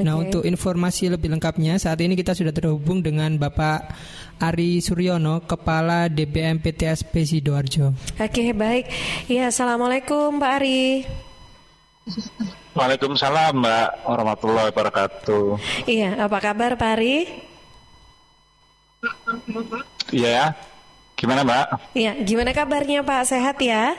Nah, untuk informasi lebih lengkapnya saat ini kita sudah terhubung dengan Bapak Ari Suryono, Kepala DBM PTSP Sidoarjo. Oke, baik. Ya, Assalamualaikum Pak Ari. Waalaikumsalam Mbak warahmatullahi wabarakatuh. Iya, apa kabar Pak Ari? Iya, gimana Mbak? Iya, gimana kabarnya Pak? Sehat ya?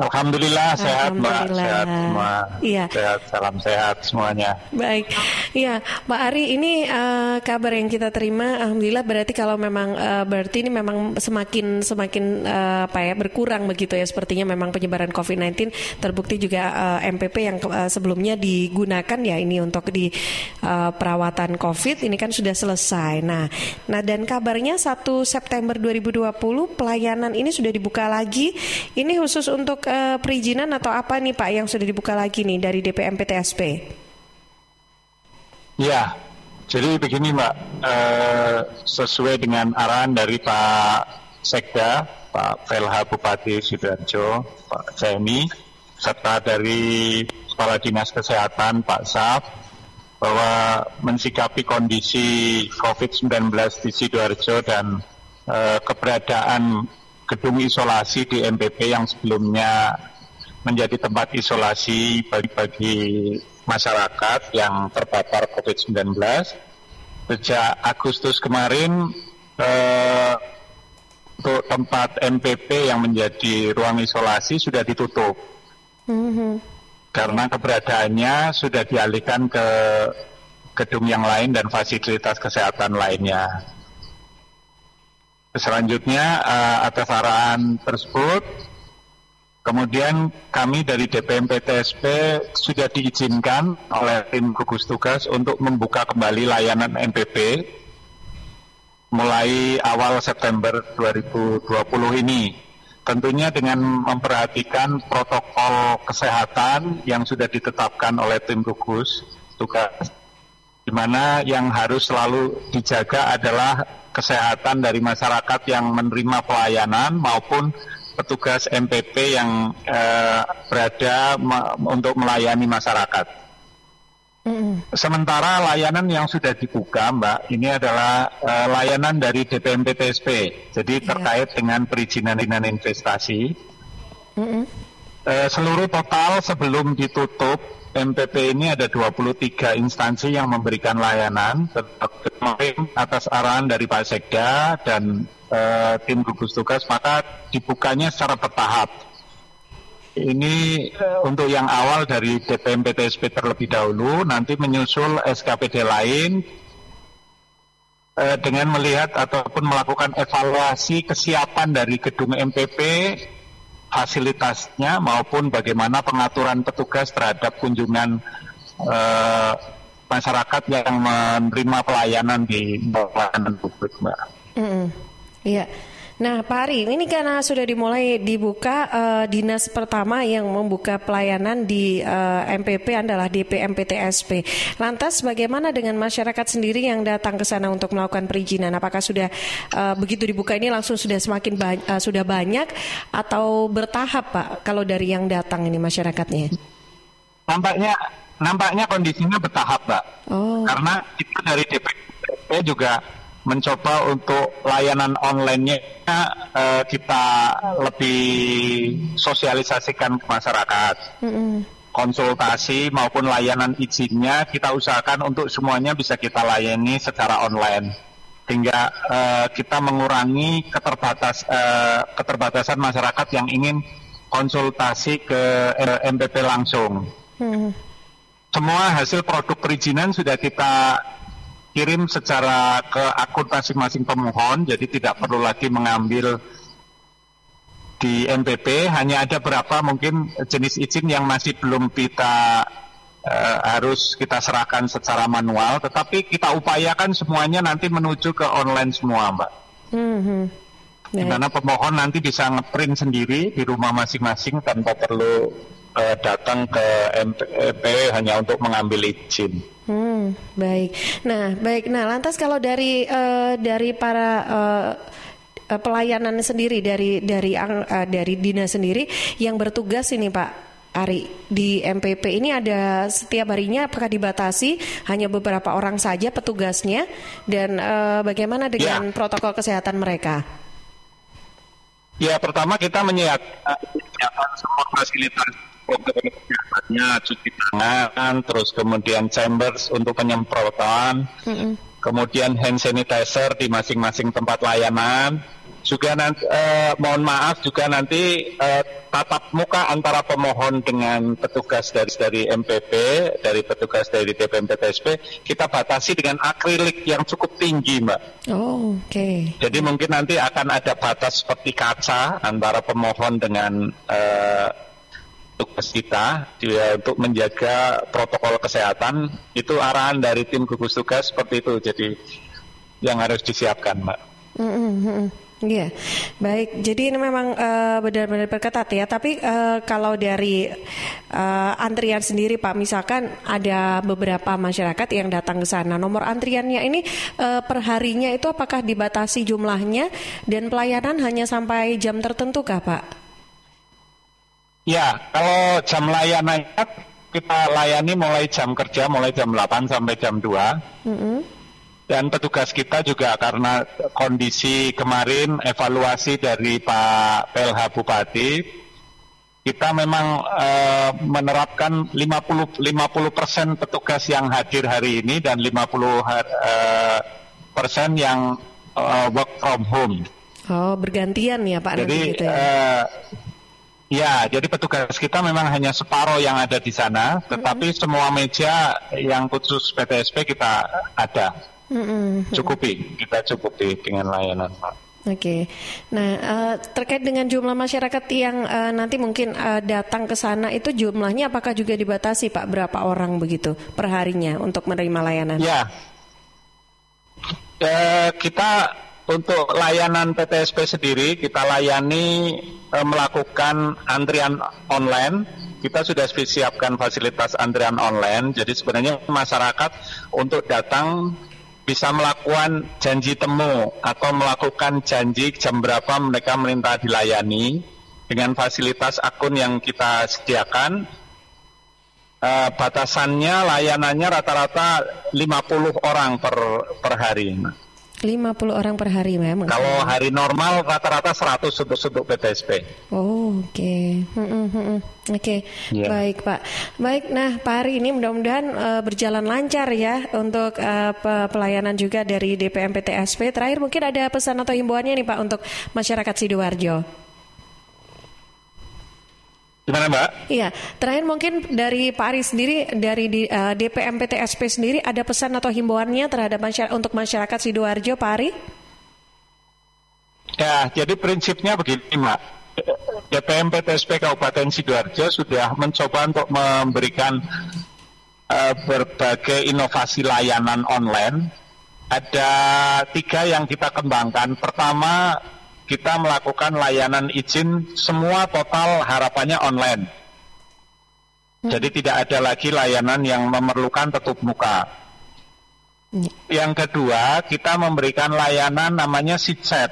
Alhamdulillah sehat Alhamdulillah. Mbak, sehat semua. Iya. Sehat, salam sehat semuanya. Baik, ya Pak Ari, ini uh, kabar yang kita terima, alhamdulillah berarti kalau memang uh, berarti ini memang semakin semakin uh, apa ya berkurang begitu ya, sepertinya memang penyebaran COVID-19 terbukti juga uh, MPP yang uh, sebelumnya digunakan ya ini untuk di uh, perawatan COVID ini kan sudah selesai. Nah, nah dan kabarnya 1 September 2020 pelayanan ini sudah dibuka lagi. Ini khusus untuk uh, perizinan atau apa nih Pak yang sudah dibuka lagi nih dari DPM PTSP? Ya, jadi begini Mbak, eh, sesuai dengan arahan dari Pak Sekda, Pak Velha Bupati Sidoarjo, Pak Cemi, serta dari Kepala Dinas Kesehatan Pak Saf, bahwa mensikapi kondisi COVID-19 di Sidoarjo dan eh, keberadaan gedung isolasi di MPP yang sebelumnya menjadi tempat isolasi bagi-bagi masyarakat yang terpapar COVID-19. Sejak Agustus kemarin eh, untuk tempat MPP yang menjadi ruang isolasi sudah ditutup karena keberadaannya sudah dialihkan ke gedung yang lain dan fasilitas kesehatan lainnya. Selanjutnya uh, atas arahan tersebut, kemudian kami dari DPM PTSP sudah diizinkan oleh tim gugus tugas untuk membuka kembali layanan MPP mulai awal September 2020 ini. Tentunya dengan memperhatikan protokol kesehatan yang sudah ditetapkan oleh tim gugus tugas, di mana yang harus selalu dijaga adalah kesehatan dari masyarakat yang menerima pelayanan maupun petugas MPP yang eh, berada me- untuk melayani masyarakat. Sementara layanan yang sudah dibuka, Mbak, ini adalah eh, layanan dari DPM PTSP. Jadi terkait dengan perizinan investasi. Eh, seluruh total sebelum ditutup MPP ini ada 23 instansi yang memberikan layanan kemarin atas arahan dari Pak Sekda dan eh, tim gugus tugas maka dibukanya secara bertahap. Ini untuk yang awal dari DPM PTSP terlebih dahulu, nanti menyusul SKPD lain eh, dengan melihat ataupun melakukan evaluasi kesiapan dari gedung MPP, fasilitasnya maupun bagaimana pengaturan petugas terhadap kunjungan eh, masyarakat yang menerima pelayanan di pelayanan publik, Mbak. Mm-mm. Iya. Nah, Pak Ari, ini karena sudah dimulai dibuka eh, dinas pertama yang membuka pelayanan di eh, MPP adalah DPM PTSP. Lantas bagaimana dengan masyarakat sendiri yang datang ke sana untuk melakukan perizinan? Apakah sudah eh, begitu dibuka ini langsung sudah semakin ba- eh, sudah banyak atau bertahap, Pak? Kalau dari yang datang ini masyarakatnya? Nampaknya nampaknya kondisinya bertahap, Mbak. Oh. Karena kita dari DPP juga mencoba untuk layanan online-nya eh, kita lebih sosialisasikan ke masyarakat. Mm-mm. Konsultasi maupun layanan izinnya kita usahakan untuk semuanya bisa kita layani secara online. Hingga eh, kita mengurangi keterbatas eh, keterbatasan masyarakat yang ingin konsultasi ke MPP langsung Mm. semua hasil produk perizinan sudah kita kirim secara ke akun masing-masing pemohon, jadi tidak perlu lagi mengambil di MPP. Hanya ada berapa mungkin jenis izin yang masih belum kita eh, harus kita serahkan secara manual, tetapi kita upayakan semuanya nanti menuju ke online semua, Mbak. Mhm. Di mana pemohon nanti bisa ngeprint sendiri di rumah masing-masing tanpa perlu eh, datang ke MPP hanya untuk mengambil izin. Hmm, baik. Nah, baik. Nah, lantas kalau dari eh, dari para eh, pelayanan sendiri dari dari eh, dari dinas sendiri yang bertugas ini, Pak, Ari di MPP ini ada setiap harinya apakah dibatasi hanya beberapa orang saja petugasnya dan uh, bagaimana dengan ya. protokol kesehatan mereka? Ya pertama kita menyiapkan semua fasilitas kesehatannya cuci tangan, terus kemudian chambers untuk penyemprotan, mm -hmm. kemudian hand sanitizer di masing-masing tempat layanan juga nanti eh, mohon maaf juga nanti eh, tatap muka antara pemohon dengan petugas dari dari MPP dari petugas dari DPM PTSP kita batasi dengan akrilik yang cukup tinggi mbak. Oh oke. Okay. Jadi mungkin nanti akan ada batas seperti kaca antara pemohon dengan eh, tugas kita dia untuk menjaga protokol kesehatan itu arahan dari tim gugus tugas seperti itu jadi yang harus disiapkan mbak. Mm -hmm. Iya, baik. Jadi ini memang uh, benar-benar berketat ya. Tapi uh, kalau dari uh, antrian sendiri, Pak, misalkan ada beberapa masyarakat yang datang ke sana, nomor antriannya ini uh, per harinya itu apakah dibatasi jumlahnya dan pelayanan hanya sampai jam tertentu kah, Pak? Ya, kalau jam layanannya kita layani mulai jam kerja mulai jam 8 sampai jam 2. Mm -hmm dan petugas kita juga karena kondisi kemarin evaluasi dari Pak PLH Bupati kita memang e, menerapkan 50 50 persen petugas yang hadir hari ini dan 50 har, e, persen yang e, work from home. Oh bergantian ya Pak jadi, gitu ya? E, ya jadi petugas kita memang hanya separuh yang ada di sana, tetapi mm -hmm. semua meja yang khusus PTSP kita ada. Mm-hmm. Cukupi, kita cukupi dengan layanan Pak. Oke, okay. nah uh, terkait dengan jumlah masyarakat yang uh, nanti mungkin uh, datang ke sana itu jumlahnya apakah juga dibatasi Pak berapa orang begitu perharinya untuk menerima layanan? Ya, uh, kita untuk layanan PTSP sendiri kita layani uh, melakukan antrian online. Kita sudah siapkan fasilitas antrian online. Jadi sebenarnya masyarakat untuk datang bisa melakukan janji temu atau melakukan janji jam berapa mereka minta dilayani dengan fasilitas akun yang kita sediakan. Uh, batasannya layanannya rata-rata 50 orang per per hari. 50 orang per hari memang. Kalau hari normal rata-rata 100 untuk untuk PTSP. Oh, oke. Okay. Hmm, hmm, hmm, oke. Okay. Yeah. Baik, Pak. Baik, nah Pak Hari ini mudah-mudahan uh, berjalan lancar ya untuk uh, pelayanan juga dari DPM PTSP. Terakhir mungkin ada pesan atau himbauannya nih Pak untuk masyarakat Sidoarjo. Gimana Mbak? Iya, terakhir mungkin dari Pak Ari sendiri dari di, uh, DPM PTSP sendiri ada pesan atau himbauannya terhadap masyarakat untuk masyarakat sidoarjo, Pak Ari? Ya, jadi prinsipnya begini Mbak. DPM PTSP Kabupaten Sidoarjo sudah mencoba untuk memberikan uh, berbagai inovasi layanan online. Ada tiga yang kita kembangkan. Pertama, kita melakukan layanan izin semua total harapannya online. Hmm. Jadi tidak ada lagi layanan yang memerlukan tutup muka. Hmm. Yang kedua, kita memberikan layanan namanya sitset.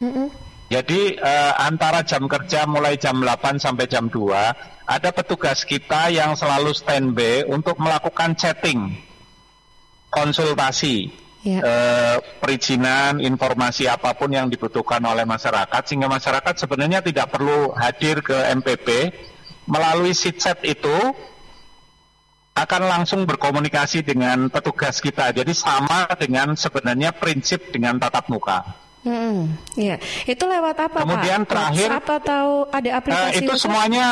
Hmm. Jadi eh, antara jam kerja mulai jam 8 sampai jam 2, ada petugas kita yang selalu standby untuk melakukan chatting, konsultasi ya. eh, perizinan, informasi apa pun yang dibutuhkan oleh masyarakat, sehingga masyarakat sebenarnya tidak perlu hadir ke MPP melalui sitset itu akan langsung berkomunikasi dengan petugas kita. Jadi sama dengan sebenarnya prinsip dengan tatap muka. Hmm, ya. Itu lewat apa Kemudian Pak? terakhir apa tahu ada eh, aplikasi? Uh, itu semuanya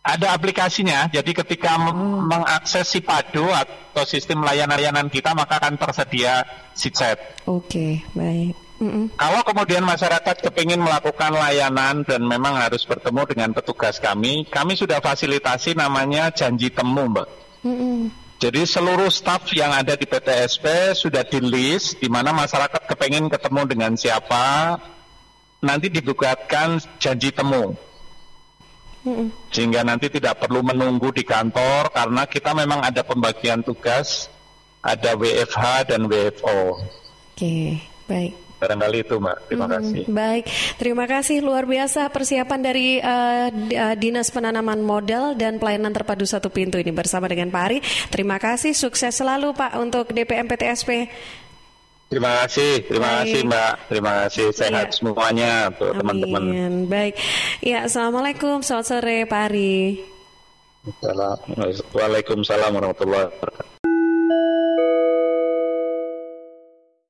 ada aplikasinya, jadi ketika oh. mengakses si Padu atau sistem layanan-layanan kita maka akan tersedia SITSET. Oke, okay, baik. Mm -mm. Kalau kemudian masyarakat kepingin melakukan layanan dan memang harus bertemu dengan petugas kami, kami sudah fasilitasi namanya janji temu, Mbak. Mm -mm. Jadi seluruh staf yang ada di PTSP sudah di list di mana masyarakat kepingin ketemu dengan siapa, nanti dibuatkan janji temu. Sehingga nanti tidak perlu menunggu di kantor karena kita memang ada pembagian tugas, ada WFH dan WFO. Oke, baik. barangkali itu mbak. Terima hmm, kasih. Baik. Terima kasih. Luar biasa persiapan dari uh, dinas penanaman modal dan pelayanan terpadu satu pintu ini bersama dengan Pak Ari. Terima kasih. Sukses selalu Pak untuk DPM PTSP Terima kasih, terima Baik. kasih Mbak, terima kasih sehat ya. semuanya untuk teman-teman. Baik, ya Assalamualaikum, selamat sore Pak Ari. Waalaikumsalam warahmatullahi wabarakatuh.